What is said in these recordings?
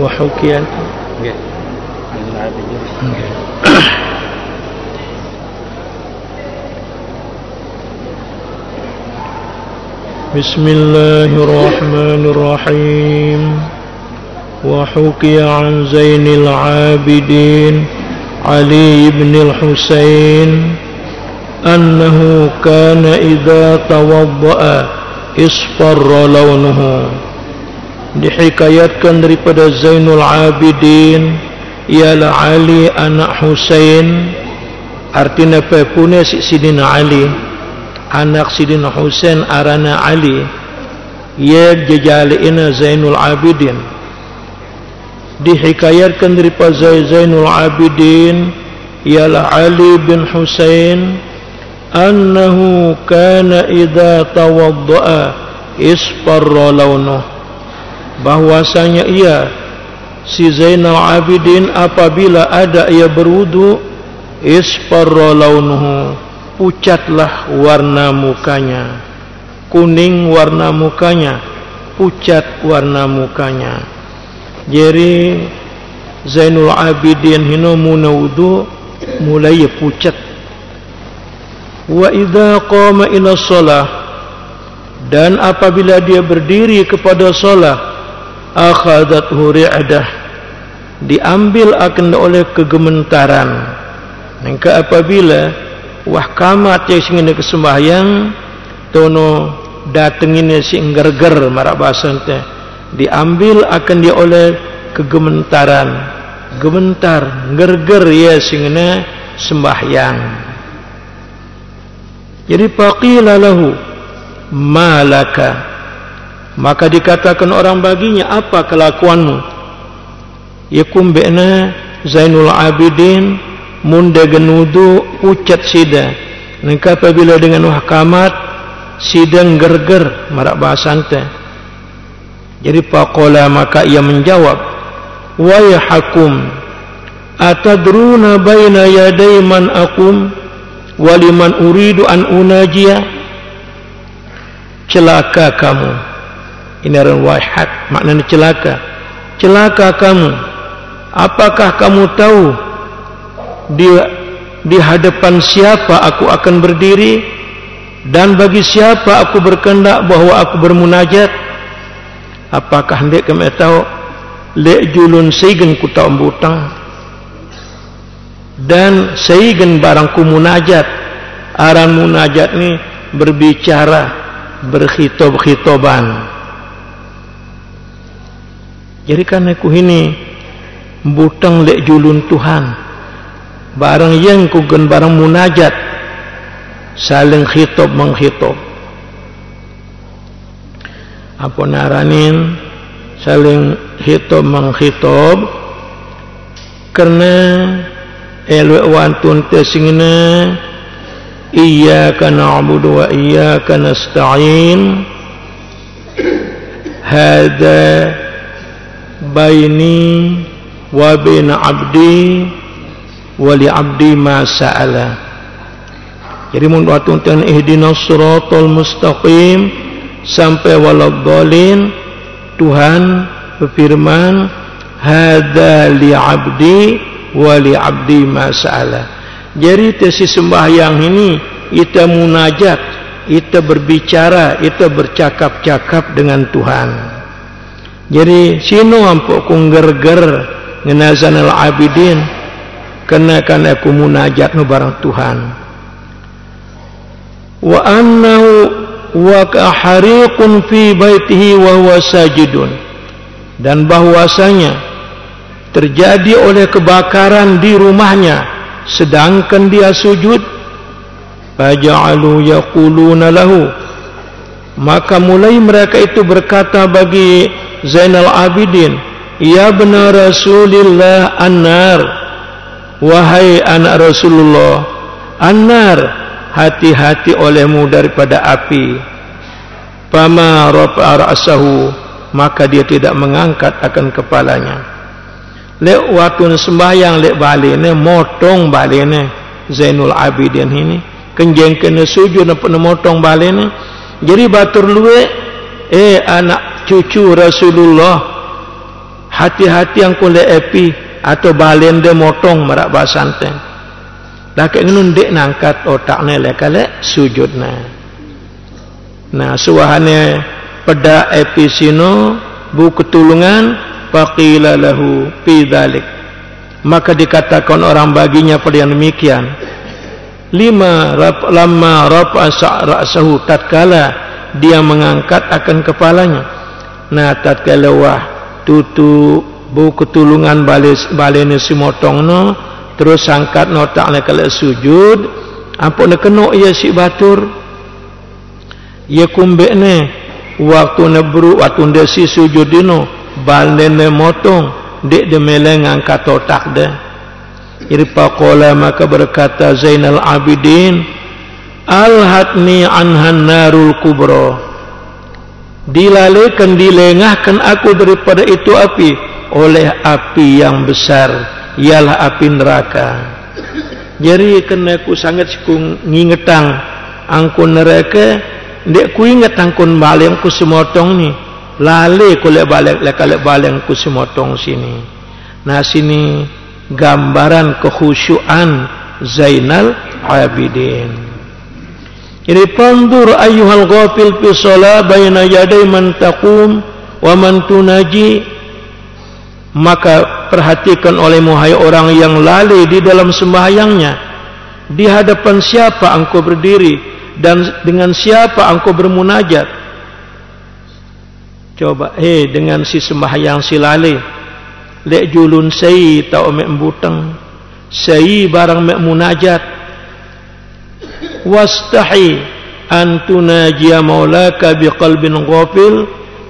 وحكي. بسم الله الرحمن الرحيم وحكي عن زين العابدين علي بن الحسين أنه كان إذا توضأ اصفر لونه dihikayatkan daripada Zainul Abidin ialah Ali anak Husain. Artinya pepune si Sidina Ali. Anak Sidina Husain arana Ali. Ia jejali ina Zainul Abidin. Dihikayatkan daripada Zainul Abidin ialah Ali bin Husain annahu kana idza tawaddaa isfarra launuhu bahwasanya ia si Zainal Abidin apabila ada ia berwudu isfarra launuhu pucatlah warna mukanya. Kuning warna mukanya pucat warna mukanya. Jadi Zainul Abidin hino muna wudu mulai pucat. Wa idza qama ila shalah dan apabila dia berdiri kepada solat akhadat huri'adah diambil akan oleh kegementaran maka apabila wah kamat yang singin ke sembahyang tono datengin si ngger-ger marak bahasa teh diambil akan dia oleh kegementaran gementar ngger-ger ya singin sembahyang. Jadi faqila lahu malaka maka dikatakan orang baginya apa kelakuanmu? Yakum bi'na Zainul Abidin munda genudu pucat sida. Maka apabila dengan wahkamat sidang gerger marak bahasante jadi faqala maka ia menjawab wa yahkum atadruna baina yaday man akum waliman uridu an unajia? Celaka kamu ini adalah wahad maknanya celaka. Celaka kamu. Apakah kamu tahu di di hadapan siapa aku akan berdiri? Dan bagi siapa aku berkendak bahawa aku bermunajat? Apakah hendak kamu tahu? Lek julun seigen ku tak embutang dan seigen barangku munajat. Aran munajat ni berbicara berkhitob-khitoban jadi kan aku ini butang lek julun Tuhan. Barang yang ku gen barang munajat saling khitab mengkhitab. Apa naranin saling khitab mengkhitab karena elok wantun tesingna iyyaka na'budu wa iyyaka nasta'in hada baini wa baina abdi wa li abdi ma sa'ala. Jadi mun waktu tan ihdinas siratal mustaqim sampai waladhdallin Tuhan berfirman hadza li abdi wa li abdi ma sa'ala. Jadi tesi sembahyang ini kita munajat kita berbicara kita bercakap-cakap dengan Tuhan jadi sino ampuk kung ger-ger ngenazan al-abidin kena kan aku munajat nu barang Tuhan. Wa annahu wa kahariqun fi baitihi wa huwa sajidun. Dan bahwasanya terjadi oleh kebakaran di rumahnya sedangkan dia sujud faja'alu yaquluna lahu maka mulai mereka itu berkata bagi Zainal Abidin Ya benar Rasulullah An-Nar. Wahai anak Rasulullah An-Nar Hati-hati olehmu daripada api. Fama rafa ra'asahu Maka dia tidak mengangkat akan kepalanya. Lek waktu sembahyang lek balik ni Motong balik ni Zainul Abidin ini. Kenjeng kena sujud Nampak motong balik ni. Jadi batur luwe Eh anak cucu Rasulullah hati-hati yang kule epi atau balen de motong merak basante dak ngenun dek nangkat otak ne le kale sujud na nah suahane pada epi sino bu ketulungan faqila lahu fi dzalik maka dikatakan orang baginya pada yang demikian lima rap, lama rafa ra'sahu tatkala dia mengangkat akan kepalanya nah tatkala wah tutu bu ketulungan balis balene si motong no terus angkat no tak kala sujud apa nak kena ia si batur. Ia kumbe ne waktu ne bru waktu dia si sujud dino balene motong dek de meleng angkat otak dia. Irfa qala maka berkata Zainal Abidin Alhatni anhan narul kubro Dilalekan, dilengahkan aku daripada itu api Oleh api yang besar Ialah api neraka. Jadi kena aku sangat sikung ngingetang Angkun neraka. Dek ku ingat angkun balik ku semotong ni Lale ku lek balik Lek balik ku semotong sini. Nah sini gambaran kekhusyuan Zainal Abidin. Ini pandur ayuhal ghafil fi shalah baina yaday man taqum wa man tunaji. Maka perhatikan oleh muhai orang yang lalai di dalam sembahyangnya. Di hadapan siapa engkau berdiri dan dengan siapa engkau bermunajat? Coba eh dengan si sembahyang si lalai lek julun sayi tau mek embutang sayi barang mek munajat wastahi an tunajiya maulaka biqalbin ghafil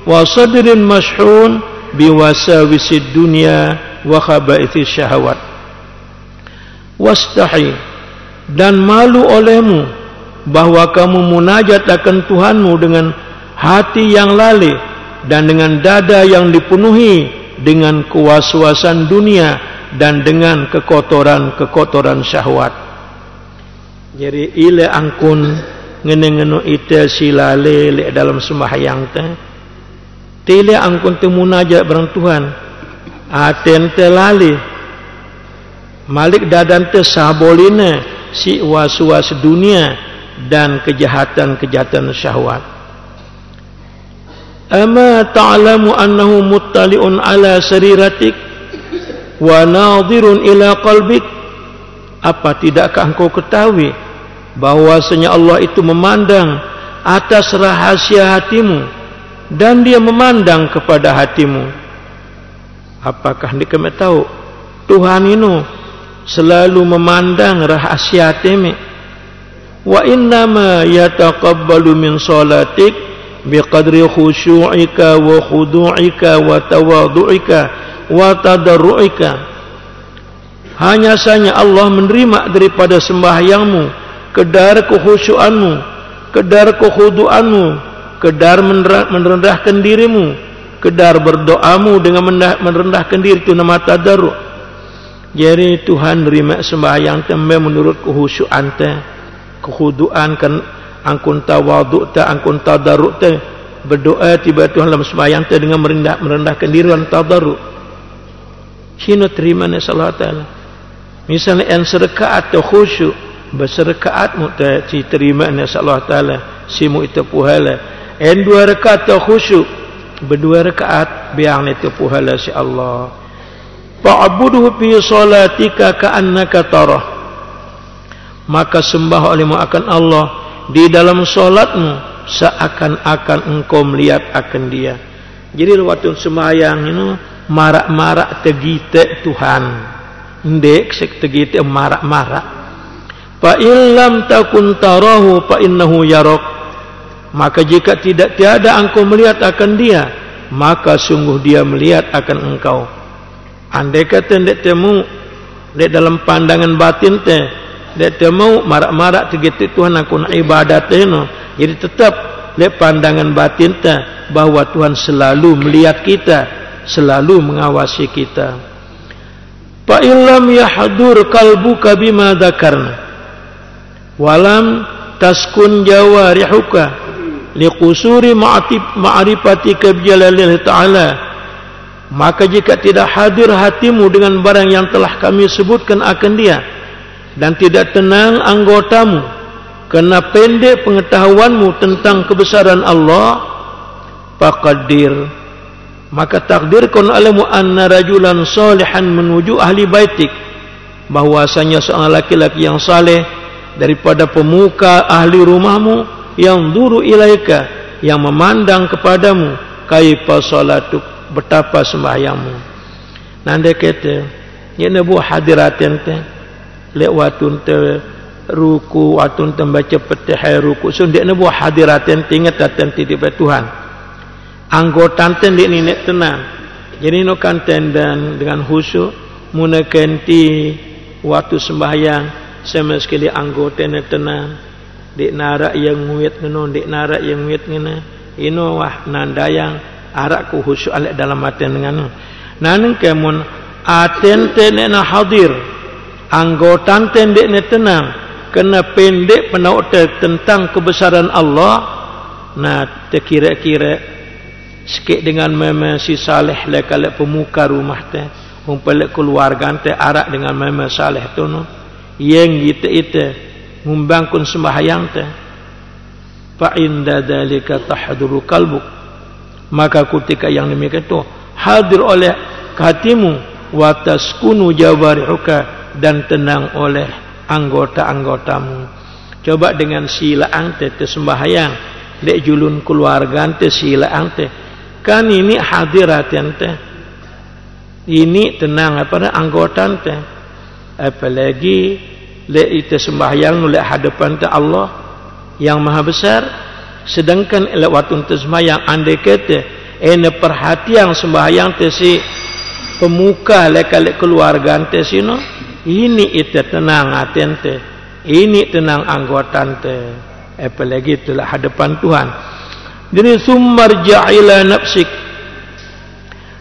wa sadrin mashhun biwasawisid dunya wa khaba'ithis syahawat wastahi dan malu olehmu bahwa kamu munajat akan Tuhanmu dengan hati yang lalai dan dengan dada yang dipenuhi dengan kuas-kuasan dunia dan dengan kekotoran-kekotoran syahwat. Jadi ile angkun ngene-ngene ite silale le dalam sembahyang te. Tile angkun te munajat barang Tuhan. Aten te lali. Malik dadan te saboline si was-was dunia dan kejahatan-kejahatan syahwat. Ama ta'lamu annahu muttali'un ala sariratik wa nadhirun ila qalbik apa tidakkah engkau ketahui bahwasanya Allah itu memandang atas rahasia hatimu dan dia memandang kepada hatimu. Apakah anda kami tahu? Tuhan ini selalu memandang rahasia hatimu. Wa innama yataqabbalu min salatik biqadri khusyu'ika wa khudu'ika wa tawadu'ika wa tadarru'ika. Hanya saja Allah menerima daripada sembahyangmu kedar kekhusyuanmu kedar kekhuduanmu kedar merendahkan dirimu kedar berdoamu dengan merendahkan diri itu nama tadarru' jadi Tuhan menerima sembahyang tembe menurut kekhusyuan te kekhuduan kan angkun tawaduk ta angkun tadarruk ta berdoa tiba Tuhan dalam sembahyang ta dengan merendah merendahkan diri dan tadarruk. Sino terima salat taala. Misalnya en serkaat atau khusyuk berserkaat mu ta ci terima ni salat taala simu itu puhala en dua rakaat khusyuk berdua rakaat biang itu puhala si Allah fa'buduhu fi salatika ka'annaka tarah maka sembah olehmu akan Allah di dalam solatmu seakan-akan engkau melihat akan dia. Jadi waktu semayang ini marak-marak tegite Tuhan. Ndek sek tegite marak-marak. Fa illam takun tarahu fa innahu yarok. Maka jika tidak tiada engkau melihat akan dia, maka sungguh dia melihat akan engkau. Andai kata ndek temu ndek dalam pandangan batin teh tak mau marak-marak tergetik Tuhan aku nak ibadat no. Jadi tetap lihat pandangan batin ta bahawa Tuhan selalu melihat kita, selalu mengawasi kita. Fa illam yahdur qalbuka bima dzakarna. Walam taskun jawarihuka liqusuri ma'atib ma'rifatika bijalalillah ta'ala. Maka jika tidak hadir hatimu dengan barang yang telah kami sebutkan akan dia dan tidak tenang anggotamu kerana pendek pengetahuanmu tentang kebesaran Allah faqaddir. Maka takdirkan alamu anna rajulan salihan menuju ahli baitik. Bahwasanya seorang laki-laki yang saleh daripada pemuka ahli rumahmu yang duru ilaika yang memandang kepadamu kaifa salatuk betapa sembahyangmu. Nanda kata ya nabu hadiratin te lewatun te ruku watun te baca petihai ruku. So dia nabu hadiratin ingat datang titik Tuhan anggota ten dia ni tenang. Jadi no kanten dan dengan khusyuk munakenti waktu sembahyang sama sekali anggota ni tenang dik narak yang nguyet ngono dik narak yang nguyet ngono ino wah nandayang arak ku khusyuk alik dalam hati dengan naneng kemun aten tene na hadir. Anggotan tendek ne tenang kena pendek penauta tentang kebesaran Allah. Na terkira-kira sikit dengan meme si saleh lekale pemuka rumah teh umpelek keluarga teh arak dengan meme saleh tu no yang ite ite ngumbangkun sembahyang teh fa inda dalika tahduru qalbuk maka ketika yang demikian itu hadir oleh hatimu wa taskunu jawarihuka dan tenang oleh anggota-anggotamu. Coba dengan sila ante sembahyang. Dek julun keluarga ante sila ante kan ini hadirat ante ini tenang apa anggota ante apalagi le itu sembahyang oleh hadapan Allah yang maha besar. Sedangkan lewat untuk sembahyang andai kata ene perhatian sembahyang te si pemuka lekalik keluarga te sino ini itu tenang atente ini tenang anggota te apalagi itulah hadapan Tuhan. Jadi sumber ja'ila nafsik.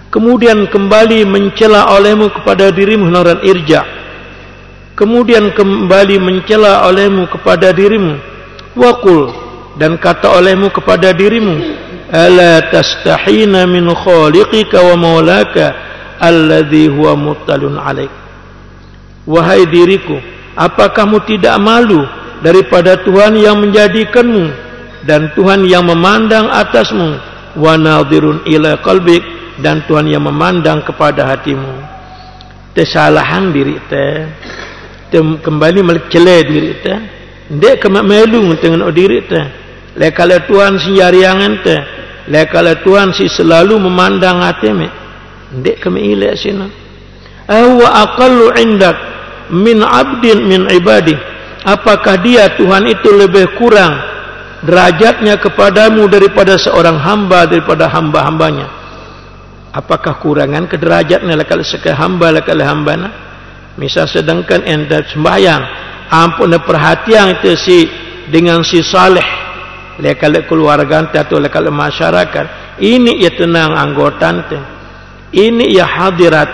Kemudian kembali mencela olehmu kepada dirimu naran irja kemudian kembali mencela olehmu kepada dirimu. Wakul dan kata olehmu kepada dirimu ala tastahina min khaliqika wa maulaka alladhi huwa muttalun alaik. Wahai diriku apakah kamu tidak malu daripada Tuhan yang menjadikanmu dan Tuhan yang memandang atasmu? Wa nadhirun ila qalbik dan Tuhan yang memandang kepada hatimu. Kesalahan diri teh kembali mencela diri teh ndek kemelu tengok diri teh lekala tuan si jariangan te lekala tuan si selalu memandang ateme ndek kami ilek sini. Awa aqallu indak min abdin min ibadi. Apakah dia Tuhan itu lebih kurang derajatnya kepadamu daripada seorang hamba daripada hamba-hambanya? Apakah kurangan ke derajatnya lekala sekali hamba lekala hambana misal sedangkan anda sembahyang ampun perhatian itu si dengan si saleh lekal keluarga atau lekal masyarakat ini ia tenang anggota ini ia hadirat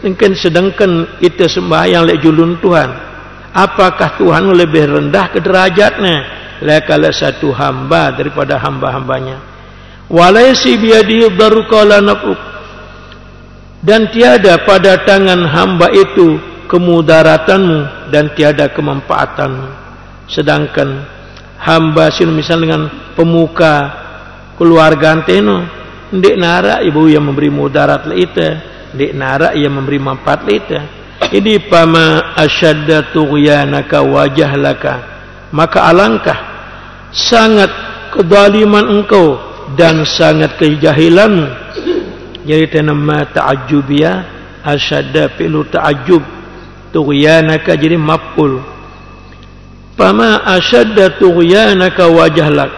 mungkin sedangkan itu sembahyang lek julun Tuhan apakah Tuhan lebih rendah ke derajatnya? Lekal satu hamba daripada hamba-hambanya. Walaisi biadihi darukala nafuk dan tiada pada tangan hamba itu kemudaratanmu dan tiada kemanfaatanmu. Sedangkan hamba sini misal dengan pemuka keluarga anteno ndik nara ibu yang memberi mudarat le ite ndik nara yang memberi manfaat le ite ini pama asyadda tughyanaka wajah laka. Maka alangkah sangat kedaliman engkau dan sangat kejahilan jadi tanama ta'ajjubia asyadda fi'lu ta'ajjub tughyanaka jadi maf'ul. Fama asyadda tughyanaka wajahlak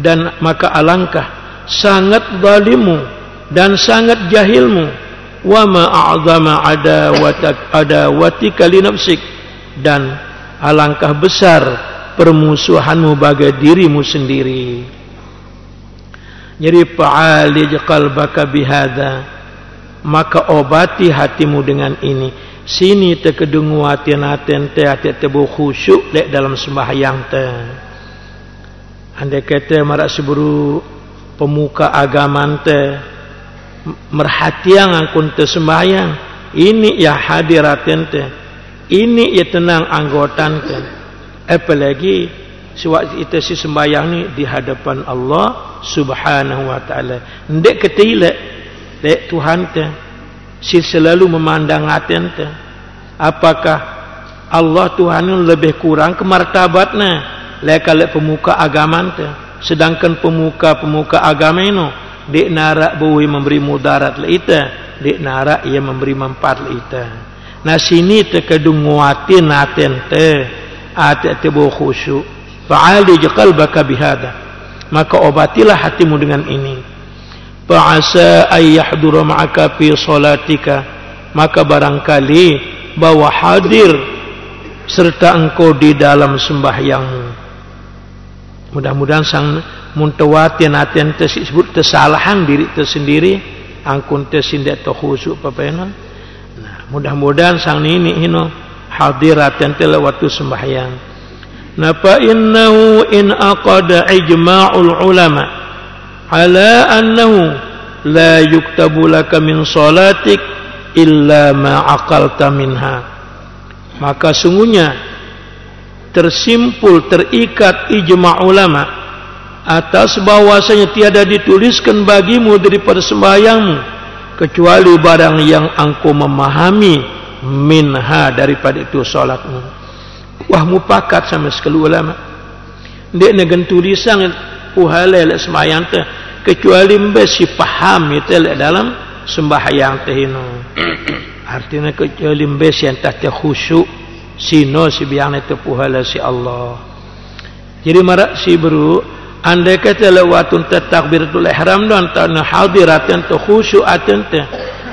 dan maka alangkah sangat zalimu dan sangat jahilmu. Wa ma a'zama adawatak adawatika li nafsik dan alangkah besar permusuhanmu bagi dirimu sendiri jadi fa'alij qalbaka bihadza maka obati hatimu dengan ini. Sini terkedungu hati-hati te hati tebu khusyuk dek dalam sembahyang te. Andai kata marak seburu pemuka agama te merhatian angkun te sembahyang ini ya hadiratin te. Ini ya tenang anggotan te. Apalagi sewaktu itu si sembahyang ni di hadapan Allah subhanahu wa ta'ala. Ndek ketila dek Tuhan te si selalu memandang aten te apakah Allah Tuhan lebih kurang kemartabatnya lek pemuka agama te sedangkan pemuka-pemuka agama ini dek narak boleh memberi mudarat le ita dek narak ia memberi manfaat le ita nah sini te kedung nguatin aten te ate te bo khusyuk fa'alij qalbaka bihada maka obatilah hatimu dengan ini. Fa'asa ay yahdura ma'aka fi salatika. Maka barangkali bahwa hadir serta engkau di dalam sembahyangmu. Mudah-mudahan sang muntawati naten tersebut kesalahan diri tersendiri. Angkun tersindak to khusuk apa nah mudah-mudahan sang ini hino hadirat yang telah waktu sembahyang napa innahu in aqada ijma'ul ulama ala annahu la yuktabu laka min salatik illa ma aqalta minha. Maka sungguhnya tersimpul terikat ijma ulama atas bahwasanya tiada dituliskan bagimu dari sembahyangmu kecuali barang yang engkau memahami minha daripada itu salatmu wah mupakat sama sekali ulama dia dengan tulisan uhalai lek sembahyang te kecuali mbesi paham itu lek dalam sembahyang teh artinya kecuali mbesi yang tak khusyuk sino si biang itu puhala si Allah. Jadi marak si bro anda kata lewatun takbiratul ihram dan tanah hadirat yang tu khusyuk atente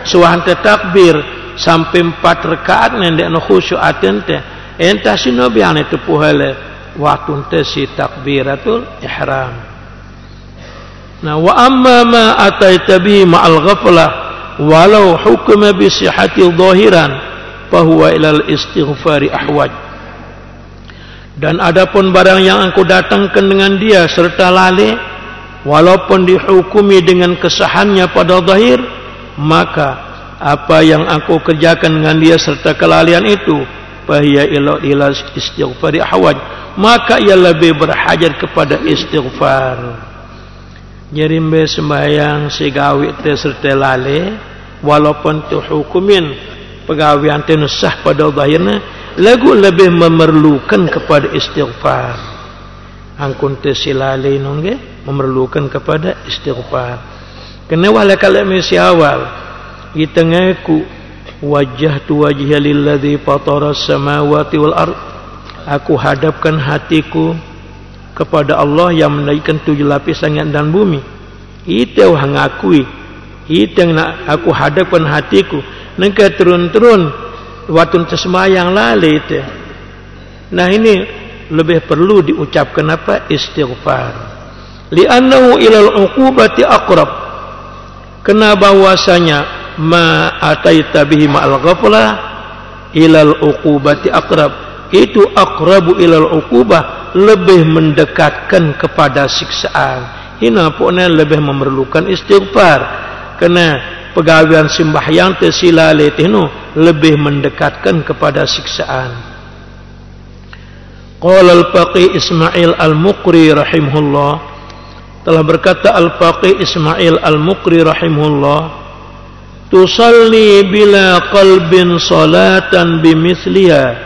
suahan takbir sampai empat rakaat nendek no khusyuk atente entah sino biang itu puhala waktu te si takbiratul ihram. Nah wa amma ma ataita bi ma'al ghaflah walau hukma bi sihhati dhahiran fahuwa ilal istighfari ahwaj. Dan adapun barang yang engkau datangkan dengan dia serta lalai walaupun dihukumi dengan kesahannya pada zahir maka apa yang aku kerjakan dengan dia serta kelalaian itu fahiya ilal ilal istighfari ahwaj maka ia lebih berhajat kepada istighfar. Jadi sembahyang segawi serta lalai walaupun tuhukumin pegawai antenu sah pada zahirnya lagu lebih memerlukan kepada istighfar. Angkun tesilale nongge memerlukan kepada istighfar. Kena wala kalau misi awal kita ngaku wajah tu wajah lilladhi fatara samawati wal ard aku hadapkan hatiku kepada Allah yang menaikkan tujuh lapis langit dan bumi itu yang ngakui itu yang nak aku hadapkan hatiku Nengka turun-turun waktu tersemayang lali itu. Nah ini lebih perlu diucapkan apa istighfar. Li'annahu ilal uqubati aqrab. Kena bahwasanya ma ataita bihi ma'al ghaflah ilal uqubati aqrab. Itu aqrabu ilal uqubah lebih mendekatkan kepada siksaan. Ini pun lebih memerlukan istighfar. Kena pegawaian sembahyang tersilale tihnu lebih mendekatkan kepada siksaan. Qala al-Faqih Ismail Al-Muqri rahimahullah telah berkata Al-Faqih Ismail Al-Muqri rahimahullah tusalli bila qalbin salatan bimithliha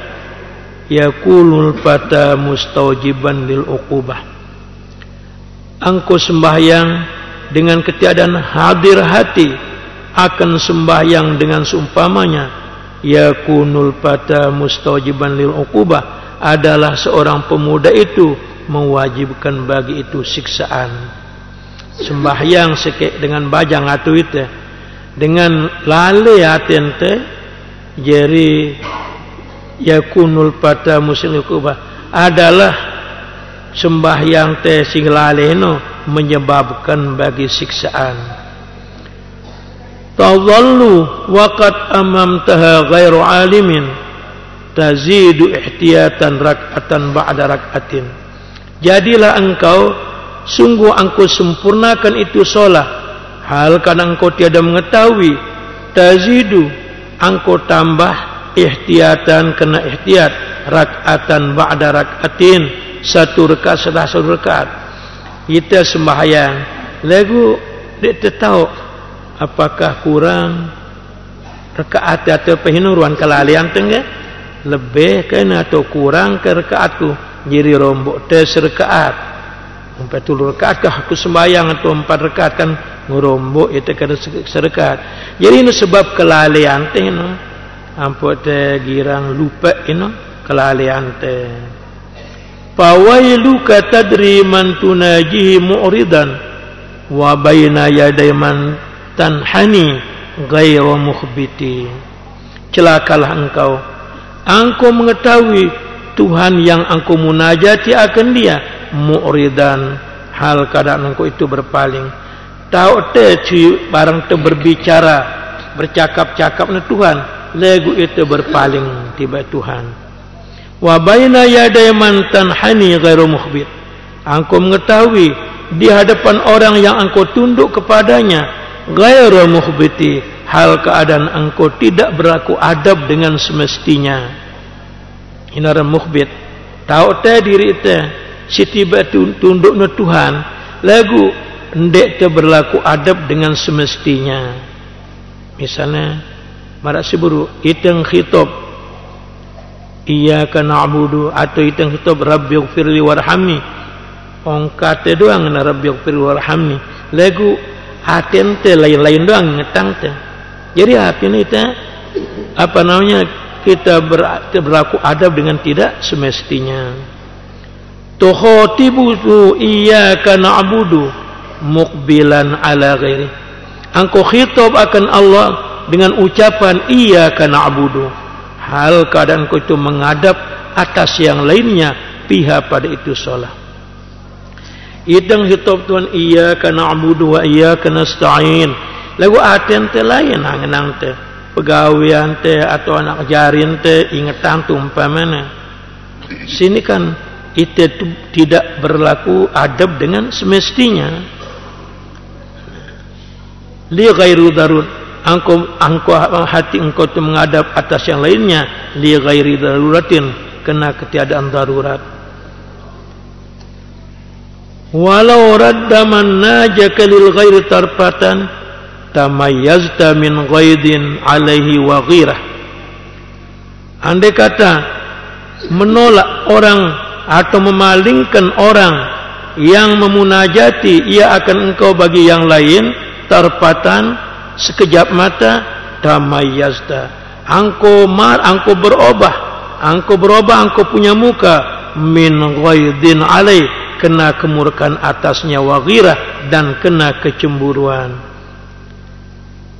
yakulul fata mustawjiban lil uqubah. Angku sembahyang dengan ketiadaan hadir hati akan sembahyang dengan seumpamanya yakunul pada mustajiban lil uqubah adalah seorang pemuda itu mewajibkan bagi itu siksaan. Sembahyang sekek dengan bajang atau itu dengan lale atente jadi yakunul pada muslim uqubah adalah sembahyang teh sing lale no menyebabkan bagi siksaan. Tadhallu waqad amamtaha ghairu alimin tazidu ihtiyatan rak'atan ba'da rak'atin. Jadilah engkau sungguh engkau sempurnakan itu solat hal kadang engkau tiada mengetahui tazidu engkau tambah ihtiyatan kena ihtiyat rakatan ba'da rakatin satu rakaat setelah satu rakaat. Kita sembahyang. Lagu dia tahu apakah kurang rakaat atau pehinuruan kelalian tengah? Lebih kena atau kurang ke rakaatku? Jadi rombok tes rakaat. Empat puluh rakaat kah aku sembahyang atau empat rakaat kan ngerombok itu kena serkat jadi ini sebab kelalian tengah ampun te girang lupa ini kelalian te Fawailuka tadri man tunajihi mu'ridan wa bayna yaday man tanhani ghairu mukhbiti. Celakalah engkau. Engkau mengetahui Tuhan yang engkau munajati akan dia mu'ridan. Hal keadaan engkau itu berpaling tahu te barang te berbicara bercakap-cakap dengan Tuhan. Lagu itu berpaling tiba Tuhan. Wa baina yaday man tanhani ghairu mukhbit. Engkau mengetahui di hadapan orang yang engkau tunduk kepadanya ghairu mukhbiti hal keadaan engkau tidak berlaku adab dengan semestinya. Ini orang mukhbit. Tahu te diri te si tiba tunduk Tuhan lagu ndek te berlaku adab dengan semestinya misalnya marak siburu iteng khitab Iyyaka na'budu atau itu yang kita rabbighfirli warhamni. Ong kate doang na rabbighfirli warhamni. Lagu atente lain-lain doang ngetang te. Jadi hati ini kita apa namanya kita ber, berlaku adab dengan tidak semestinya. Tuhatibu iyyaka na'budu muqbilan ala ghairi. Engkau khitab akan Allah dengan ucapan iyyaka na'budu hal keadaan kau itu menghadap atas yang lainnya pihak pada itu solat. Idang hitop tuan iya kana abudu wa iya kana stain. Lagu aten te lain angenang te pegawaian te atau anak jarin te ingetan tumpamana sini kan itu tidak berlaku adab dengan semestinya li ghairu darud engkau engkau hati engkau itu menghadap atas yang lainnya. Li ghairi daruratin. Kena ketiadaan darurat. Walau radda man najaka lil ghairi tarfatan tamayyazta min ghaidin alaihi wa ghirah. Andai kata menolak orang atau memalingkan orang yang memunajati ia akan engkau bagi yang lain tarfatan sekejap mata tamayazda angko mar angko berubah. Angko berubah angko punya muka. Min ghaidin alai kena kemurkan atasnya waghirah dan kena kecemburuan.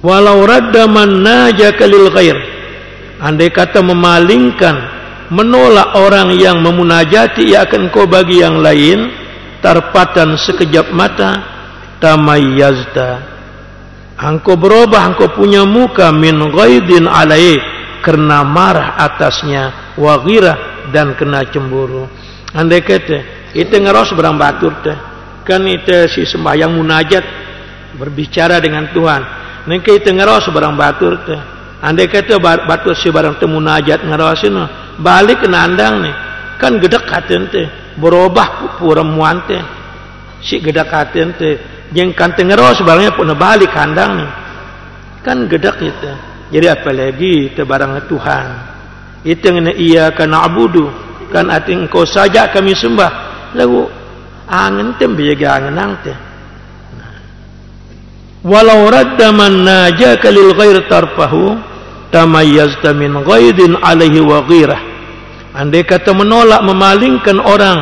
Walau radda man najaka lil ghair. Andai kata memalingkan menolak orang yang memunajati ia akan kau bagi yang lain. Tarpatan sekejap mata tamayyazda Engkau berubah, engkau punya muka min ghaidin alai kerana marah atasnya wagira dan kena cemburu. Andai kata, itu ngeros berang batur teh. Kan itu si sembahyang munajat berbicara dengan Tuhan. Nanti itu ngeros berang batur teh. Andai kata batur si barang temu munajat ngeros ini balik ke nandang nih. Kan gedek katen teh berubah pura muan teh. Si gedek katen teh yang kanteng ros barangnya pun balik kandang ni kan gedak itu jadi apa lagi itu barang Tuhan? Itu yang ia kena abudu kan arti engkau saja kami sembah. Lalu angin tem biaga angin nangte walau radda man najaka lil ghair tarfahu tamayyazta min ghaidin alaihi wa ghirah. Andai kata menolak memalingkan orang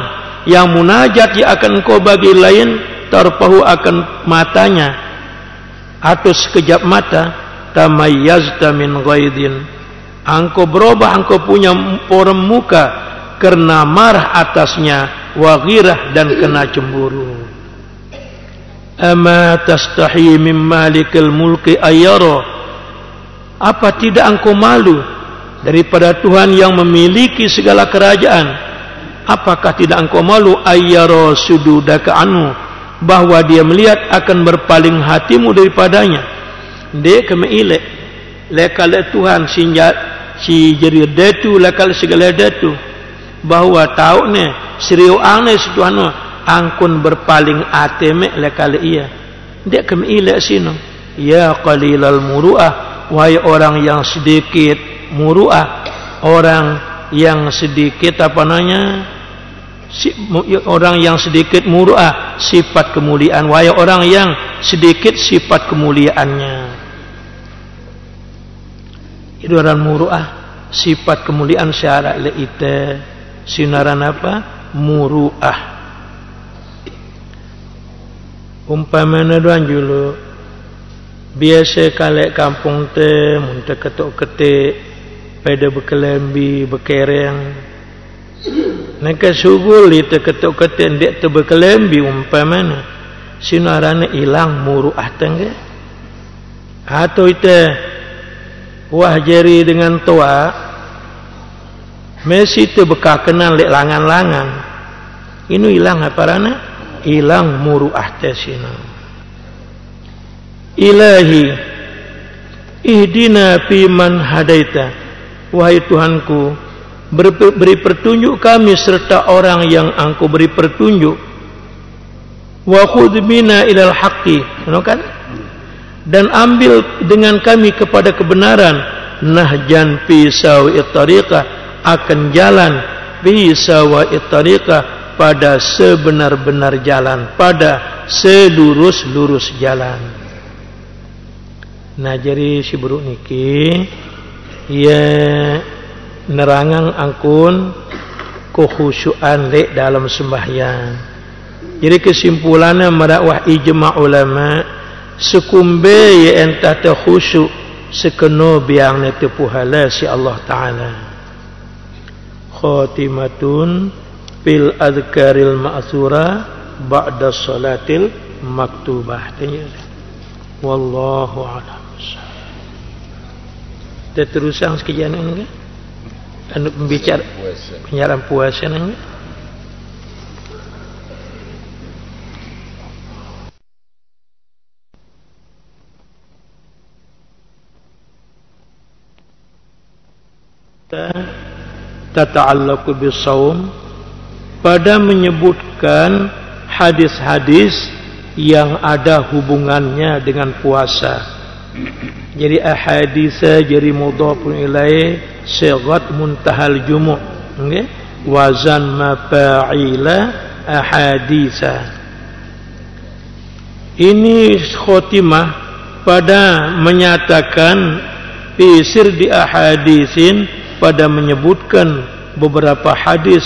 yang munajat yang akan engkau bagi lain tarpahu akan matanya atau sekejap mata tamayyazta min ghaidin. Angko berubah angko punya orang muka kerana marah atasnya waghirah dan kena cemburu. Ama tastahi min malikil mulki ayara apa tidak angko malu daripada Tuhan yang memiliki segala kerajaan? Apakah tidak engkau malu ayyara sududaka anu bahwa dia melihat akan berpaling hatimu daripadanya. Dia kena ilek lekal Tuhan sinjat si jadi datu lekal segala datu. Bahwa tahu ne seriu ane si Tuhan angkun berpaling ateme lekal iya dia kena ilek sino ya qalilal muruah wahai orang yang sedikit muruah. Orang yang sedikit apa namanya orang yang sedikit muruah sifat kemuliaan. Wahai orang yang sedikit sifat kemuliaannya. Itu orang muruah sifat kemuliaan syarat leite sinaran apa? Muruah. Umpamanya doan julu biasa kalek kampung te muntah ketuk ketik pada berkelembi berkereng Naka subul itu ketuk ketuk dia tu berkelembi umpamanya sinarana hilang muruah tengge atau itu wah jari dengan tua Messi itu bekah kenal lek langan-langan. Ini hilang apa rana hilang muruah tesina ilahi ihdina fi man hadaita. Wahai Tuhanku Beri pertunjuk kami serta orang yang engkau beri pertunjuk. Wa khudbina ilal haqqi. Kan? Dan ambil dengan kami kepada kebenaran. Nahjan fi sawi tariqah. Akan jalan Fi sawi tariqah Pada sebenar-benar jalan. Pada selurus-lurus jalan. Nah jadi si buruk niki ia nerangang angkun kekhusyuan lek dalam sembahyang. Jadi kesimpulannya merakwah ijma ulama sekumbe ya entah terkhusyuk sekeno biang nete puhala si Allah Taala. Khatimatun bil adkaril ma'thura ba'da salatil maktubah. Wallahu a'lam terusan sekejap ni kan anu pembicara penyiaran puasa ni tata'allaku bisawm pada menyebutkan hadis-hadis yang ada hubungannya dengan puasa. Jadi ahadisa jadi mudhafun ilaih sighat muntahal jumu' okay? wazan mafa'ila ahadisa ini khotimah pada menyatakan isir di ahadisin pada menyebutkan beberapa hadis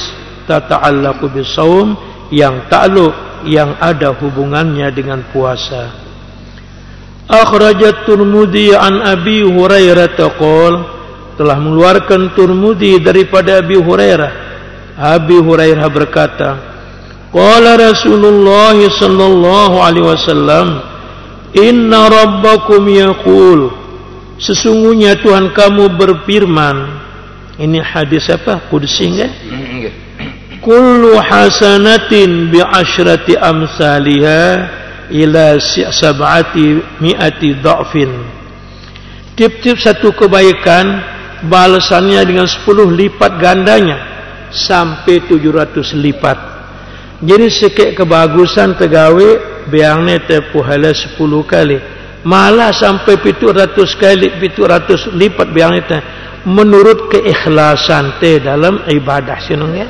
tata'allaqu bisawm yang ta'alluq yang ada hubungannya dengan puasa. Akhrajat Turmudi an Abi Hurairah taqul telah mengeluarkan Turmudi daripada Abi Hurairah. Abi Hurairah berkata qala Rasulullah sallallahu alaihi wasallam inna rabbakum yaqul. Sesungguhnya Tuhan kamu berfirman ini hadis apa? Qudsi enggak? Kullu hasanatin bi asyrati amsalihah ila sab'ati mi'ati dha'fin. Tip-tip satu kebaikan balasannya dengan 10 lipat gandanya sampai 700 lipat. Jadi sikit kebagusan tegawe biangnya terpuhala 10 kali. Malah sampai 700 kali 700 lipat biangnya ter menurut keikhlasan te dalam ibadah sinong ya.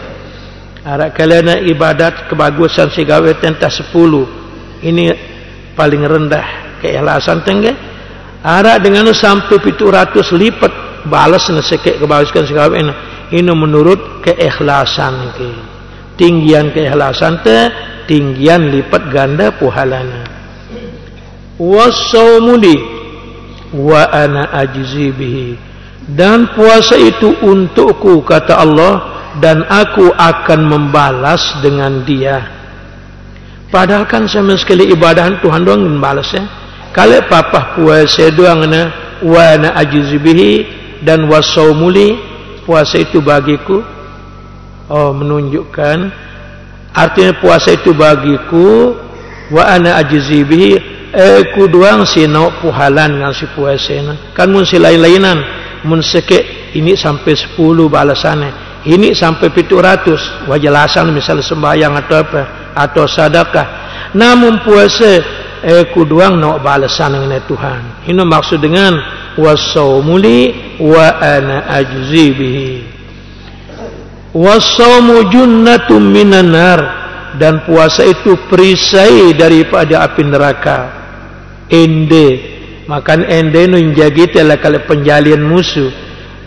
Arak kalian ibadat kebagusan si gawe tentang sepuluh. Ini paling rendah keikhlasan tengge ara dengan sampai 700 lipat balas nasekek kebalaskan segala ini ini menurut keikhlasan ke tinggian keikhlasan te tinggian lipat ganda puhalana. Wasaumudi wa ana ajzi bihi. Dan puasa itu untukku kata Allah dan aku akan membalas dengan dia. Padahal kan sama sekali ibadah Tuhan doang yang balas ya. Kalau papa puasa doang na wa na ajizibihi dan wasaumuli puasa itu bagiku. Oh menunjukkan. Artinya puasa itu bagiku wa ana ajzi bihi aku duang si no puhalan dengan si puasa kan mun lain-lainan mun seke ini sampai 10 balasannya. Ini sampai 700 wajelasan misal sembahyang atau apa atau sedekah namun puasa aku duang no balasan dengan Tuhan. Ini maksud dengan wasaumuli wa ana ajzi bihi. Wasaumu junnatum minan nar. Dan puasa itu perisai daripada api neraka. Ende. Makan ende nu menjadi telah kala penjalian musuh.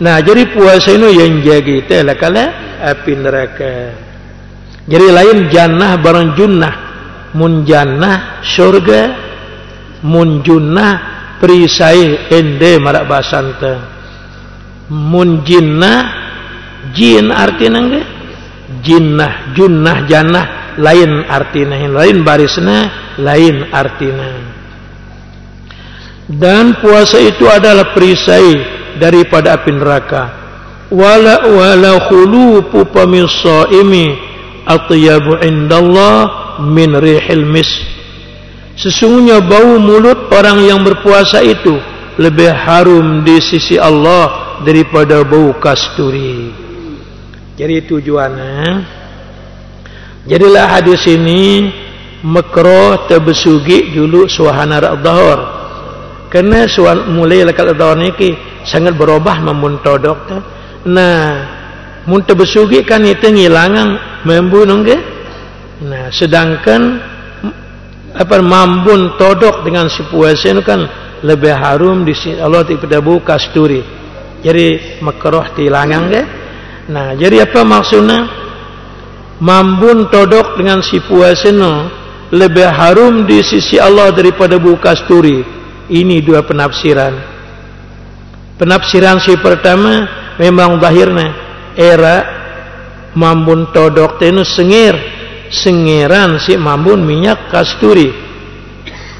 Nah jadi puasa itu yang menjadi telah kala api neraka. Jadi lain jannah barang junnah. Mun jannah syurga mun junnah perisai ende marak basanta mun jinnah jin artinya enggak? Jinnah junnah jannah lain artinya. Lain barisnya lain artinya. Dan puasa itu adalah perisai daripada api neraka. Wala wala khulupu pamisaimi atyabu indallah min rihil mis. Sesungguhnya bau mulut orang yang berpuasa itu lebih harum di sisi Allah daripada bau kasturi jadi tujuannya Jadilah hadis ini makro terbesugi dulu suahana al-dhahar. Kerana suan mulai lekat al-dhahar ni ki sangat berubah memuntodok tu. Nah, mun terbesugi kan itu ngilangan membunuh ke? Nah, sedangkan apa mambun todok dengan si puasa itu kan lebih harum di sini Allah tidak buka sturi. Jadi makroh tilangan ke? Nah, jadi apa maksudnya? mambun todok dengan si puaseno lebih harum di sisi Allah daripada buka sturi ini dua penafsiran. Penafsiran si pertama memang bahirnya era mambun todok tenu sengir. Sengiran si mambun minyak kasturi.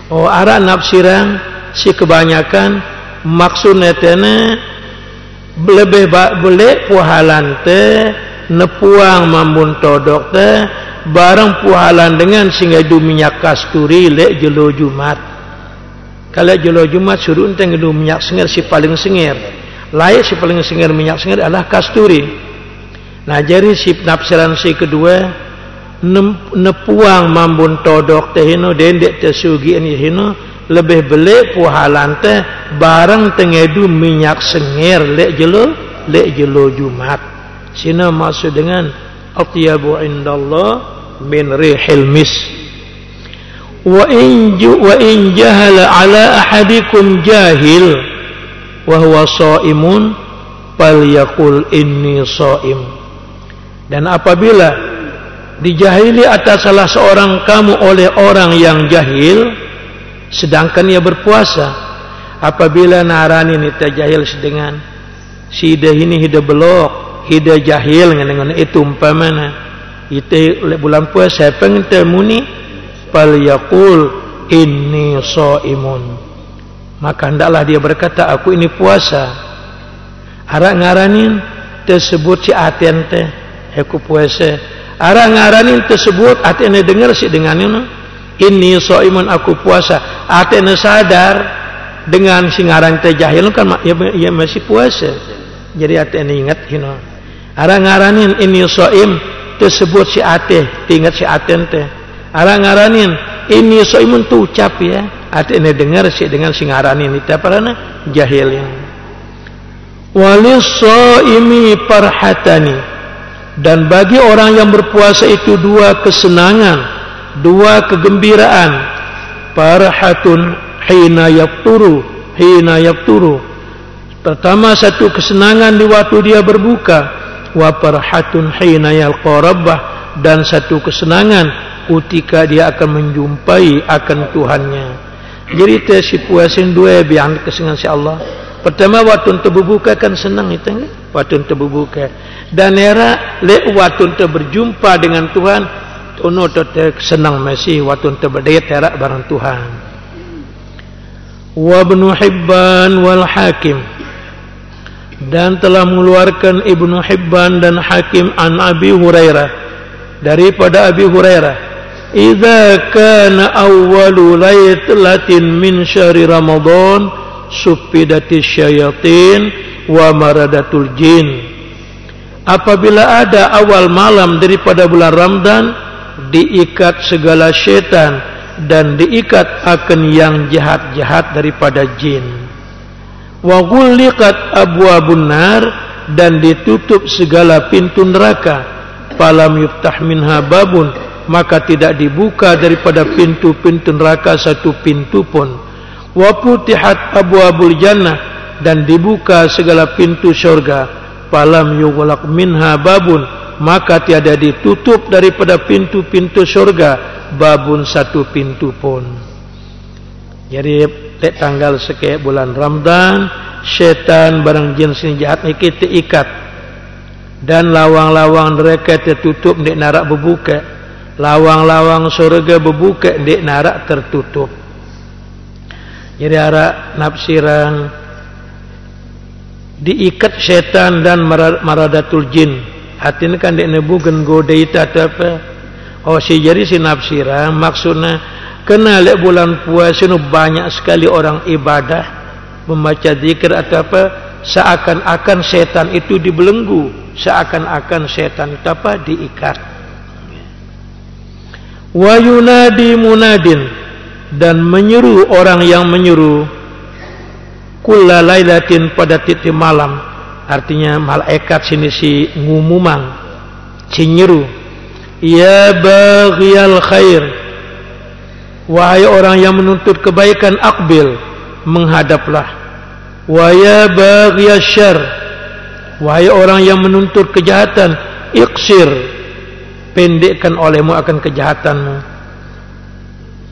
Oh arah nafsiran si kebanyakan. Maksudnya tena lebih boleh puhalan teh nepuang mambun todok te barang puhalan dengan sehingga du minyak kasturi lek jelo jumat. Kalau jelo jumat suruh ente ngedu minyak sengir si paling sengir layak si paling sengir minyak sengir adalah kasturi nah jadi si nafsiran si kedua nepuang mambun todok te hino dendek te sugi ini hino lebih beli puhalan te barang tengedu minyak sengir lek jelo lek jelo jumat Sina maksud dengan atyabu indallah min rihil mis. Wa in wa in jahala ala ahadikum jahil wa huwa shaimun falyaqul inni shaim. Dan apabila dijahili atas salah seorang kamu oleh orang yang jahil sedangkan ia berpuasa apabila narani ni tajahil sedengan si dah ini hidup belok hida jahil dengan itu umpamana itu bulan puasa pengte muni fal yaqul inni shaimun maka hendaklah dia berkata aku ini puasa. Ara ngaranin tersebut si aten teh aku puasa. Ara ngaranin tersebut aten dengar si dengan ini shaimun aku puasa aten sadar dengan singaran teh jahil kan ya, ya masih puasa jadi aten ingat you know. Arang-aranin ini soim tersebut si ate, tinggal si aten teh. Arang-aranin ini soimun tu ucap ya. Ate ini dengar si dengan si ngaranin itu apa na jahil yang. Walis soimi parhatani dan bagi orang yang berpuasa itu dua kesenangan, dua kegembiraan. Parhatun hina yakturu, hina yakturu. Pertama satu kesenangan di waktu dia berbuka wa farhatun hina yalqa rabbah dan satu kesenangan ketika dia akan menjumpai akan Tuhannya. Jadi si puasin dua biang kesenangan si Allah. Pertama waktu untuk berbuka kan senang itu? Waktu untuk berbuka. Dan era le waktu berjumpa dengan Tuhan ono teh senang masih waktu untuk berdaya terak barang Tuhan. Wa ibn Hibban wal Hakim. Dan telah mengeluarkan Ibnu Hibban dan Hakim an Abi Hurairah. Daripada Abi Hurairah idza kana awwalu lailatin min syahri ramadan sufidatis syayatin wa maradatul jin. Apabila ada awal malam daripada bulan Ramadan diikat segala syaitan dan diikat akan yang jahat-jahat daripada jin. Wa ghulliqat abwabun nar dan ditutup segala pintu neraka. Falam yuftah minha babun maka tidak dibuka daripada pintu-pintu neraka satu pintu pun. Wa putihat abwabul jannah dan dibuka segala pintu syurga. Falam yughlaq minha babun maka tiada ditutup daripada pintu-pintu syurga babun satu pintu pun. Jadi tanggal sekian bulan Ramadan syaitan barang jin sini jahat ni kita ikat. Dan lawang-lawang mereka tertutup di narak berbuka. Lawang-lawang surga berbuka di narak tertutup. Jadi arak nafsiran diikat syaitan dan maradatul jin hati ini kan di nebu gengo deita atau apa? Oh si jadi si nafsiran maksudnya kenal bulan puasa ini banyak sekali orang ibadah membaca zikir atau apa seakan-akan setan itu dibelenggu seakan-akan setan itu apa? Diikat. Wa yunadi munadin dan menyeru orang yang menyeru kulla lailatin pada titik malam artinya malaikat sini si ngumumang si nyeru ya baghiyal khair. Wahai orang yang menuntut kebaikan akbil menghadaplah. Waya baghiyasyar wahai orang yang menuntut kejahatan iqsir. Pendekkan olehmu akan kejahatanmu.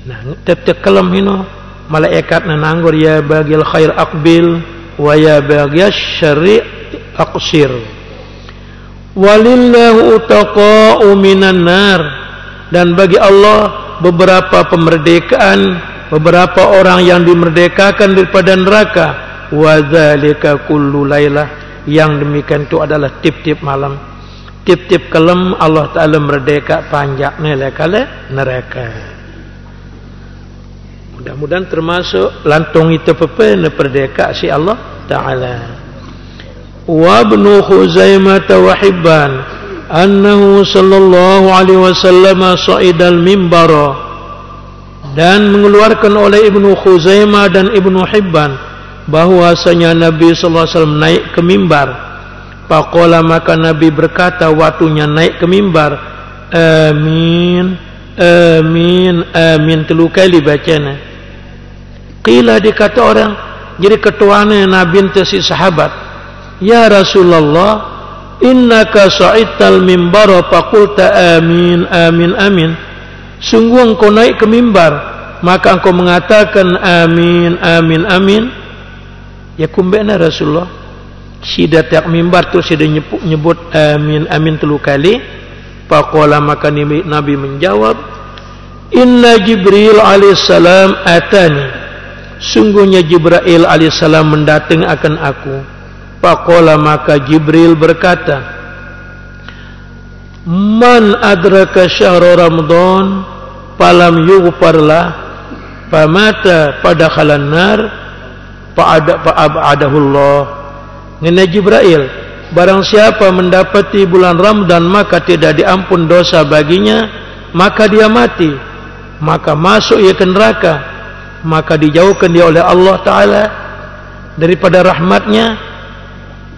Nah tetep kalam hino malaikat nananggur ya bagil khair aqbil waya baghiyasyari aqsir walillahu utaqa'u minan nar. Dan bagi Allah beberapa pemerdekaan beberapa orang yang dimerdekakan daripada neraka wa zalika kullu lailah yang demikian itu adalah tip-tip malam. Tip-tip kelam Allah taala merdeka panjang nelekale neraka. Mudah-mudahan termasuk lantung itu pepe ne perdeka si Allah taala ibnu khuzaimah wa hibban annahu sallallahu alaihi wasallam sa'idal mimbara dan mengeluarkan oleh Ibnu Khuzaimah dan Ibnu Hibban bahwasanya Nabi sallallahu alaihi wasallam naik ke mimbar. Faqala maka Nabi berkata waktunya naik ke mimbar, amin, amin, amin telu kali bacanya. Qila dikata orang jadi ketuanya Nabi ente si sahabat, "Ya Rasulullah, innaka sa'idtal mimbar faqulta amin, amin, amin." sungguh engkau naik ke mimbar maka engkau mengatakan amin amin amin. Ya kumbena Rasulullah. Si datang mimbar tu si nyebut, nyebut amin amin telu kali. Faqala maka nabi menjawab inna jibril alaihissalam atani. Sungguhnya jibril alaihissalam mendatang akan aku faqala maka jibril berkata Man adraka syahr Ramadan falam yughfarlah famata pada khalan nar fa'ada fa'abadahu Allah. Ngene Jibril barang siapa mendapati bulan Ramadan maka tidak diampun dosa baginya maka dia mati. Maka masuk ia ke neraka maka dijauhkan dia oleh Allah taala. Daripada rahmatnya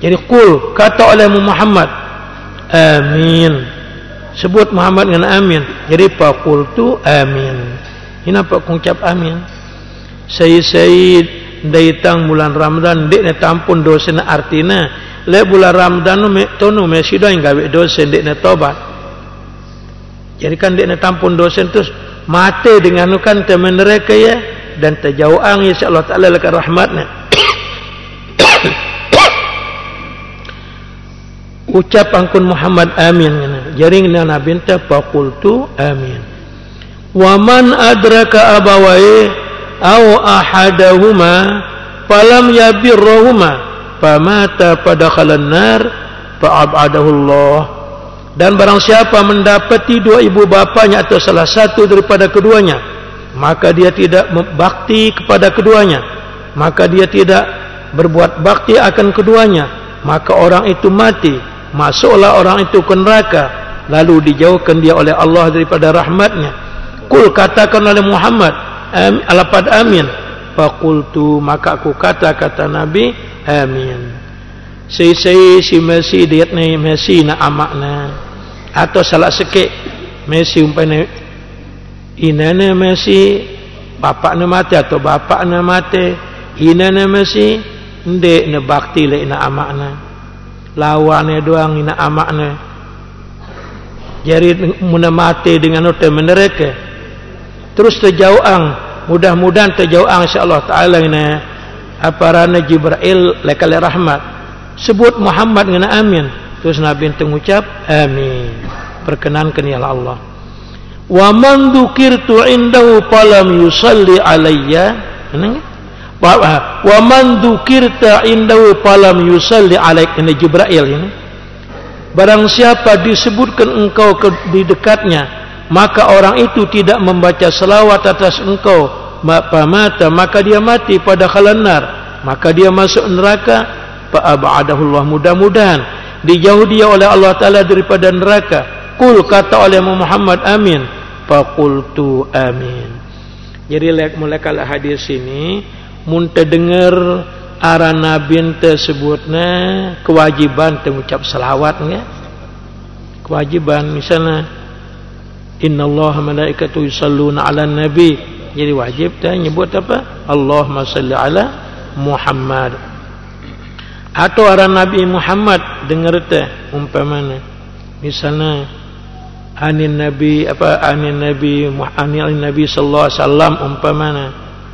jadi kul kata oleh Muhammad amin. Sebut Muhammad dengan amin. Jadi pakul tu amin. Ini apa ucap amin. Saya saya datang bulan Ramadan dek ne tampun dosa na. Artina le bulan Ramadan no me tono me sido enggak be dosa dek ne tobat jadi kan dek ne tampun dosa terus mate dengan kan temen mereka ya dan terjauh angin. Insya Allah Ta'ala lekat rahmatnya ucap angkun Muhammad amin. Jaring na nabi ta faqultu amin. Wa man adraka abawai aw ahadahuma falam yabirruhuma famata pada khalan nar fa'abadahu Allah. Dan barang siapa mendapati dua ibu bapanya atau salah satu daripada keduanya maka dia tidak bakti kepada keduanya. Maka dia tidak berbuat bakti akan keduanya maka orang itu mati masuklah orang itu ke neraka. Lalu dijauhkan dia oleh Allah daripada rahmatnya. Kul katakan oleh Muhammad am, alapad amin. Faqultu maka aku kata kata Nabi amin. Si si si mesi diat ni mesi na amakna atau salah sikit Messi umpamanya inana Messi bapak na mati atau bapak na mati? Inana Messi ndek na bakti le ina amak na lawan doang ina amak na jadi muna mati dengan utai menereka. Terus terjauh ang. Mudah-mudahan terjauh ang insyaAllah ta'ala ina apa rana Jibril lekali rahmat. Sebut Muhammad dengan amin. Terus Nabi mengucap amin. Perkenankan ya Allah. Wa man dzukirtu indahu falam yusalli alayya. Wa man dzukirta indahu falam yusalli alayk ini Jibril ini. Barang siapa disebutkan engkau di dekatnya, maka orang itu tidak membaca selawat atas engkau, maka mata, maka dia mati pada khalanar, maka dia masuk neraka, fa abadahu Allah. Mudah-mudahan dijauh dia oleh Allah Ta'ala daripada neraka. Kul kata oleh Muhammad amin. Fakultu amin. Jadi mulai kalau hadis ini muntah dengar arah Nabi tersebutnya kewajiban mengucap selawat ya? kewajiban misalnya inna Allah malaikatu yusalluna ala nabi. Jadi wajib dah nyebut apa? Allahumma salli ala Muhammad. Atau orang Nabi Muhammad dengar teh umpamanya misalnya anin Nabi apa anin Nabi Muhammad Nabi sallallahu alaihi wasallam umpamanya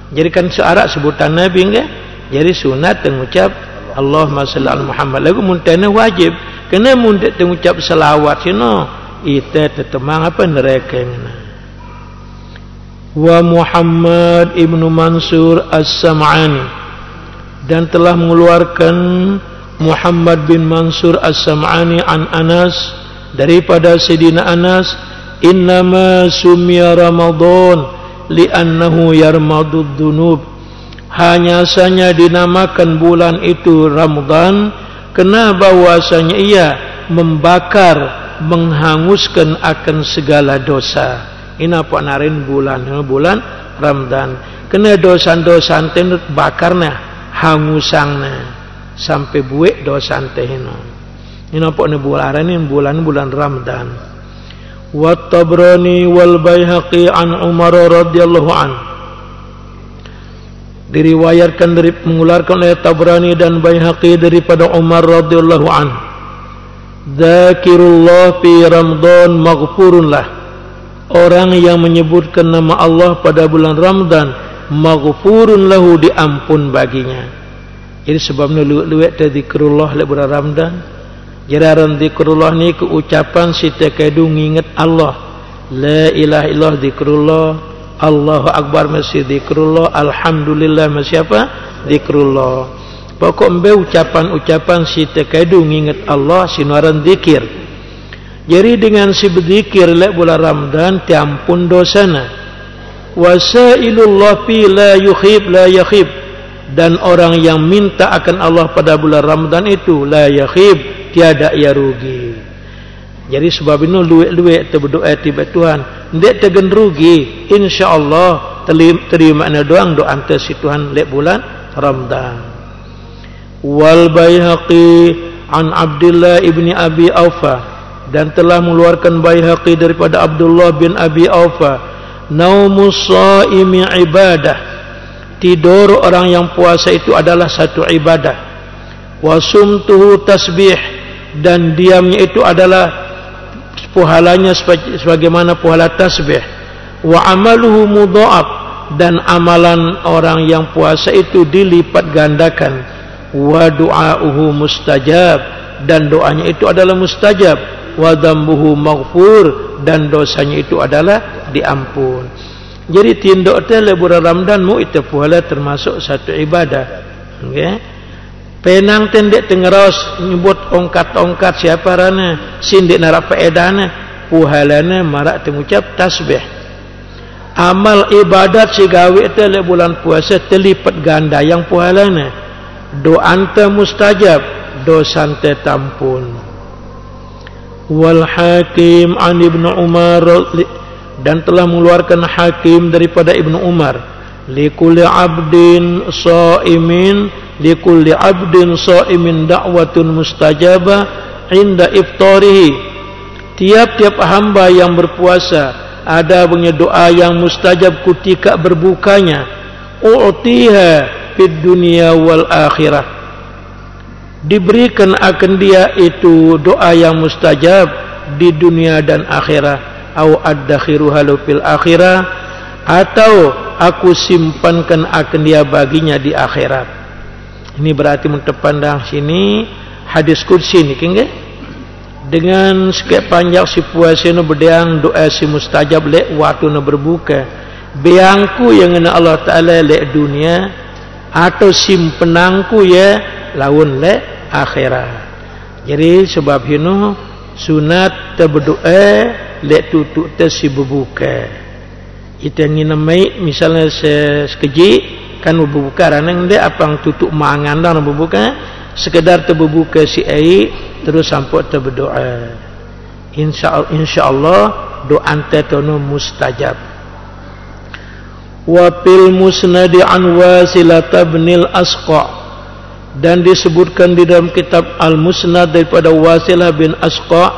jadi kan searak sebutan Nabi enggak jadi sunat mengucap Allahumma salli ala Muhammad. Lagu muntahnya wajib. Kena muntah mengucap selawat sino itu tetemang apa neraka wa Muhammad ibnu Mansur as-Sam'ani. Dan telah mengeluarkan Muhammad bin Mansur As-Sam'ani an Anas daripada Sayyidina Anas innama sumya Ramadan li'annahu yarmadud dunub hanya saja dinamakan bulan itu Ramadan kena bahwasanya ia membakar menghanguskan akan segala dosa. Ini apa narin bulan bulan Ramadan. Kena dosa-dosa tenut bakarnya hangusangna sampai buik dosa antehino ini apa ni bulan ini bulan bulan Ramadan wa tabrani wal bayhaqi an Umar radhiyallahu an diriwayatkan dari mengularkan oleh Tabrani dan Baihaqi daripada Umar radhiyallahu an. Dzakirullah fi Ramadan maghfurun lah. Orang yang menyebutkan nama Allah pada bulan Ramadan maghfurun lahu diampun baginya. Jadi sebabnya luwek ta zikrullah le bulan ramadan jararan zikrullah ni ke ucapan sita kadu nginget Allah. La ilaha illallah zikrullah. Allahu akbar masih zikrullah. Alhamdulillah masih apa? Zikrullah. Pokok mbe ucapan-ucapan sita kadu nginget Allah sinuaran zikir. Jadi dengan si berzikir le bulan ramadan tiampun dosana. Wasailullah fi la yukhib la yakhib. Dan orang yang minta akan Allah pada bulan Ramadan itu la yakhib tiada ia rugi. Jadi sebab itu luwe-luwe kita berdoa tiba Tuhan. Ndak tegen rugi insyaallah terima ana doang doa ante si Tuhan lek bulan Ramadan. Wal baihaqi an Abdullah ibni Abi Aufa. Dan telah mengeluarkan baihaqi daripada Abdullah bin Abi Aufa. Naumus saimi ibadah. Tidur orang yang puasa itu adalah satu ibadah. Wasumtuhu tasbih dan diamnya itu adalah puhalanya sebagaimana puhala tasbih wa amaluhu mudha'af dan amalan orang yang puasa itu dilipat gandakan wa du'auhu mustajab dan doanya itu adalah mustajab wa dhambuhu maghfur dan dosanya itu adalah diampun. Jadi tindok te le bulan Ramadan mu itu pula termasuk satu ibadah. Okay? Penang tendek tengeros nyebut ongkat-ongkat siapa rana sindik narak faedahna puhalana marak tengucap tasbih. Amal ibadat si gawe itu le bulan puasa terlipat ganda yang puhalana. Doa anta mustajab dosa anta tampun. Wal hakim an ibnu umar dan telah mengeluarkan hakim daripada ibnu umar. Likulli abdin sa'imin likulli abdin sa'imin da'watun mustajabah inda iftarihi. Tiap-tiap hamba yang berpuasa ada punya doa yang mustajab ketika berbukanya. U'tiha fid dunia wal akhirah. Diberikan akan dia itu doa yang mustajab di dunia dan akhirat au ad-dakhiruha fil akhirah atau aku simpankan akan dia baginya di akhirat. Ini berarti untuk pandang sini hadis kursi ini, kengge? Dengan sekian panjang si puasa nu berdiang doa si mustajab lek waktu nu berbuka. Biangku yang ina Allah Taala lek dunia atau simpenangku ya lawan lek akhirat. Jadi sebab ini sunat terberdoa lek tutup tersi berbuka kita ingin namai misalnya sekeji kan berbuka. Ranang dia apa yang tutup mangan dan berbuka sekedar terbuka si air terus sampai terberdoa. Insya insyaallah doa anta tono mustajab. Wa fil musnad an wasilat ibn al asqa. Dan disebutkan di dalam kitab al musnad daripada wasilah bin asqa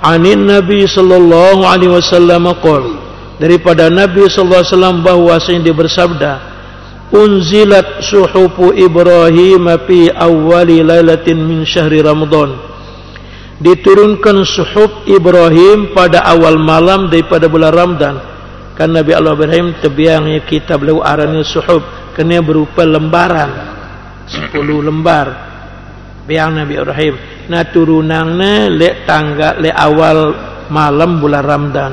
anin nabi sallallahu alaihi wasallam qala daripada Nabi sallallahu alaihi wasallam bahwasanya dia bersabda unzilat suhufu ibrahim fi awwali lailatin min syahri ramadan. Diturunkan suhuf ibrahim pada awal malam daripada bulan ramadan. Kan Nabi Allah Ibrahim terbiangnya kitab lahu arani suhuf. Kena berupa lembaran. 10 lembar. Biang Nabi Ibrahim. Nah turunannya le tangga le awal malam bulan ramadan.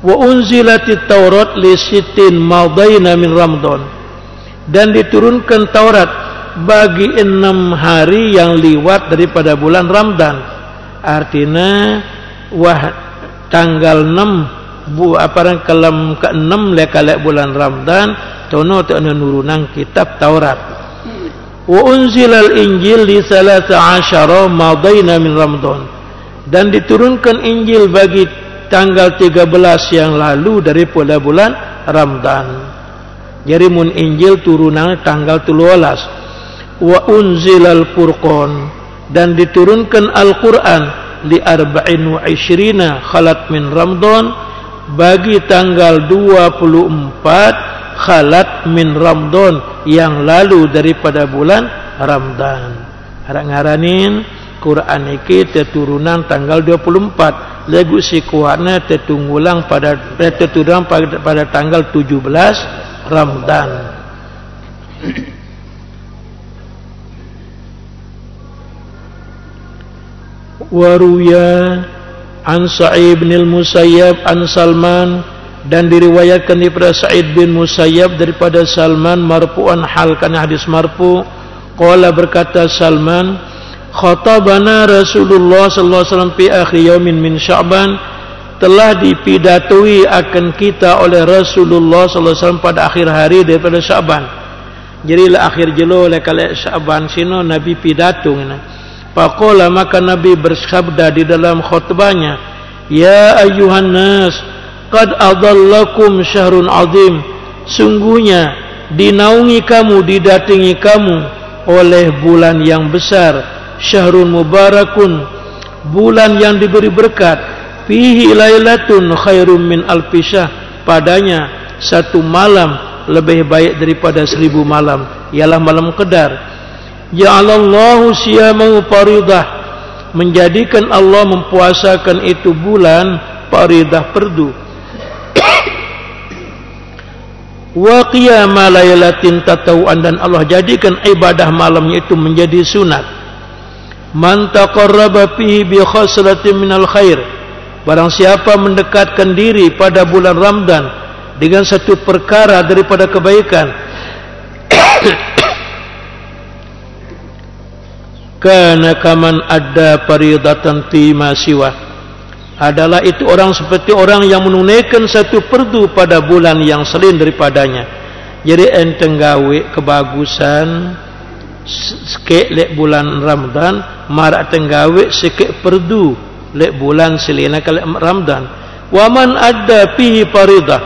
Wa unzilatit taurat li sittin madaina min ramadan dan diturunkan taurat bagi enam hari yang liwat daripada bulan ramadan artinya wah tanggal 6 bu apa kalam ke 6 lekalek bulan ramadan tono tu nurunang kitab taurat. Wa unzilal injil li salasa asyara madaina min ramadan dan diturunkan injil bagi tanggal 13 yang lalu daripada bulan Ramadan. Jadi mun Injil turunan tanggal 13 wa unzilal furqan. Dan diturunkan Al-Qur'an li arba'in wa ishrina khalat min Ramadan. Bagi tanggal 24 khalat min Ramadan yang lalu daripada bulan Ramadan. Harap ngaranin Quran ini teturunan tanggal 24 lagu si kuatnya tertunggulang pada tertulang pada, pada tanggal 17 Ramadan. Waruya an Sa'id bin Musayyab an Salman dan diriwayatkan daripada Sa'id bin Musayyab daripada Salman marfu'an hal kana hadis marfu qala berkata Salman khatabana Rasulullah sallallahu alaihi wasallam fi akhir yaumin min Sya'ban telah dipidatui akan kita oleh Rasulullah wasallam pada akhir hari daripada Sya'ban. Jadi la akhir jelo le kala Sya'ban sino Nabi pidato ngene. Faqala maka Nabi bersabda di dalam khutbahnya, "Ya ayyuhan nas, qad adallakum syahrun azim." Sungguhnya dinaungi kamu, didatangi kamu oleh bulan yang besar syahrun mubarakun bulan yang diberi berkat fihi lailatun khairum min alfisah padanya satu malam lebih baik daripada seribu malam. Ialah malam kedar ja'alallahu siyamahu faridah. Menjadikan Allah mempuasakan itu bulan faridah perdu. Wa qiyama lailatin tatawuan. Dan Allah jadikan ibadah malamnya itu menjadi sunat. Man taqarraba fihi bi khaslatin minal khair. Barang siapa mendekatkan diri pada bulan Ramadan dengan satu perkara daripada kebaikan kana kaman adda faridatan fi ma siwa. Adalah itu orang seperti orang yang menunaikan satu perdu pada bulan yang selain daripadanya. Jadi enteng gawe kebagusan sikit lek bulan Ramadan marak tenggawe sikit perdu lek bulan selain kali Ramadan wa man adda fihi faridah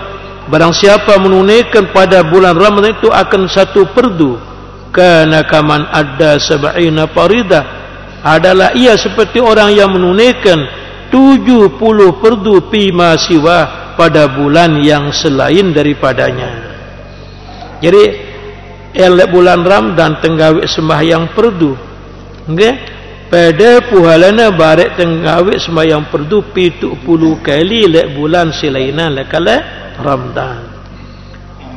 barang siapa menunaikan pada bulan Ramadan itu akan satu perdu kana kaman adda sab'ina faridah adalah ia seperti orang yang menunaikan 70 perdu pima siwa pada bulan yang selain daripadanya. Jadi elek bulan Ramadan tenggawi sembahyang perdu. Okey. Pada puhalana barek tenggawi sembahyang perdu 70 kali lek bulan selainan lek kala Ramadan.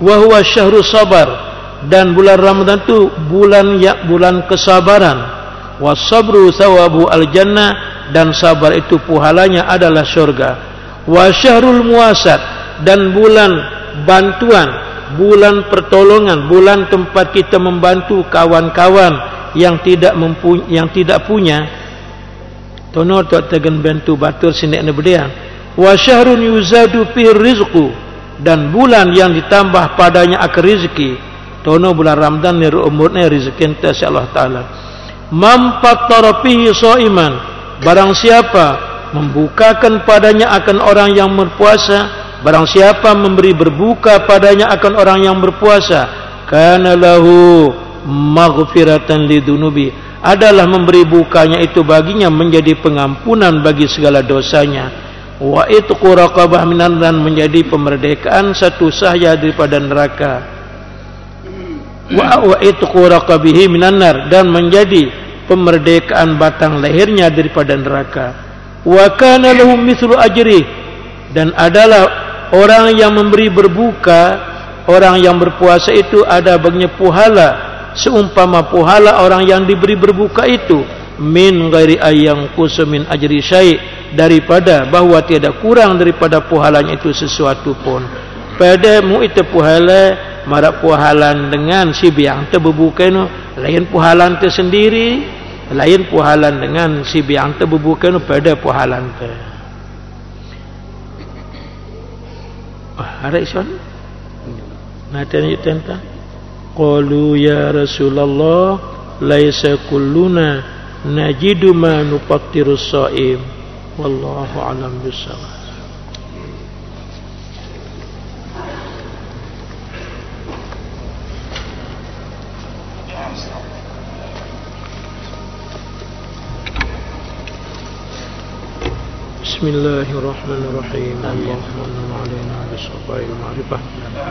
Wa huwa syahrul sabar. Dan bulan Ramadan tu bulan ya bulan kesabaran. Wasabru sawabu al jannah dan sabar itu puhalanya adalah syurga. Wa syahrul muasat. Dan bulan bantuan. Bulan pertolongan. Bulan tempat kita membantu kawan-kawan yang tidak mempunyai yang tidak punya. Tono tak tegen bantu batur sinek ne bedian wa syahrun yuzadu fi rizqu. Dan bulan yang ditambah padanya akan rezeki tono bulan ramadan ni umurnya rezeki ente Allah taala. Mam fatarafihi saiman Barang siapa membukakan padanya akan orang yang berpuasa Barang siapa memberi berbuka padanya akan orang yang berpuasa Kana lahu maghfiratan lidunubi. Adalah memberi bukanya itu baginya menjadi pengampunan bagi segala dosanya. Wa itqu raqabah minan dan menjadi pemerdekaan satu sahaya daripada neraka. Wa wa itqu raqabihi minan dan menjadi pemerdekaan batang lehernya daripada neraka. Wa kana lahum mithlu ajri dan adalah orang yang memberi berbuka orang yang berpuasa itu ada baginya puhala seumpama puhala orang yang diberi berbuka itu min ghairi ayang kusumin ajri syai daripada bahawa tiada kurang daripada puhalanya itu sesuatu pun. Pada mu itu puhala marak puhalan dengan si biang terbuka itu lain puhalan tersendiri lain puhalan dengan si biang terbubukan pada puhalan ke oh, ada isu nanti ni tentang qalu ya rasulullah laisa kulluna najidu ma nufattiru saim wallahu alam bisawab بسم الله الرحمن الرحيم. اللهم انعم علينا بصفاء المعرفة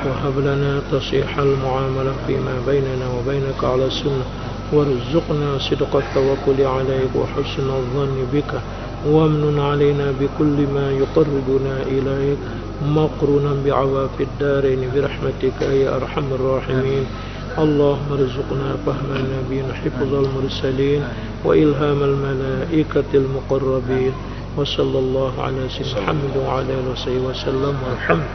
وهب لنا تصيح المعاملة فيما بيننا وبينك على السنة وارزقنا صدق التوكل عليك وحسن الظن بك وامن علينا بكل ما يقربنا إليك مقرنا بعواف الدارين برحمتك يا أرحم الراحمين. اللهم ارزقنا فهم النبيين حفظ المرسلين وإلهام الملائكة المقربين. وصلى الله على سيدنا محمد وعلى آله وصحبه وسلم والحمد.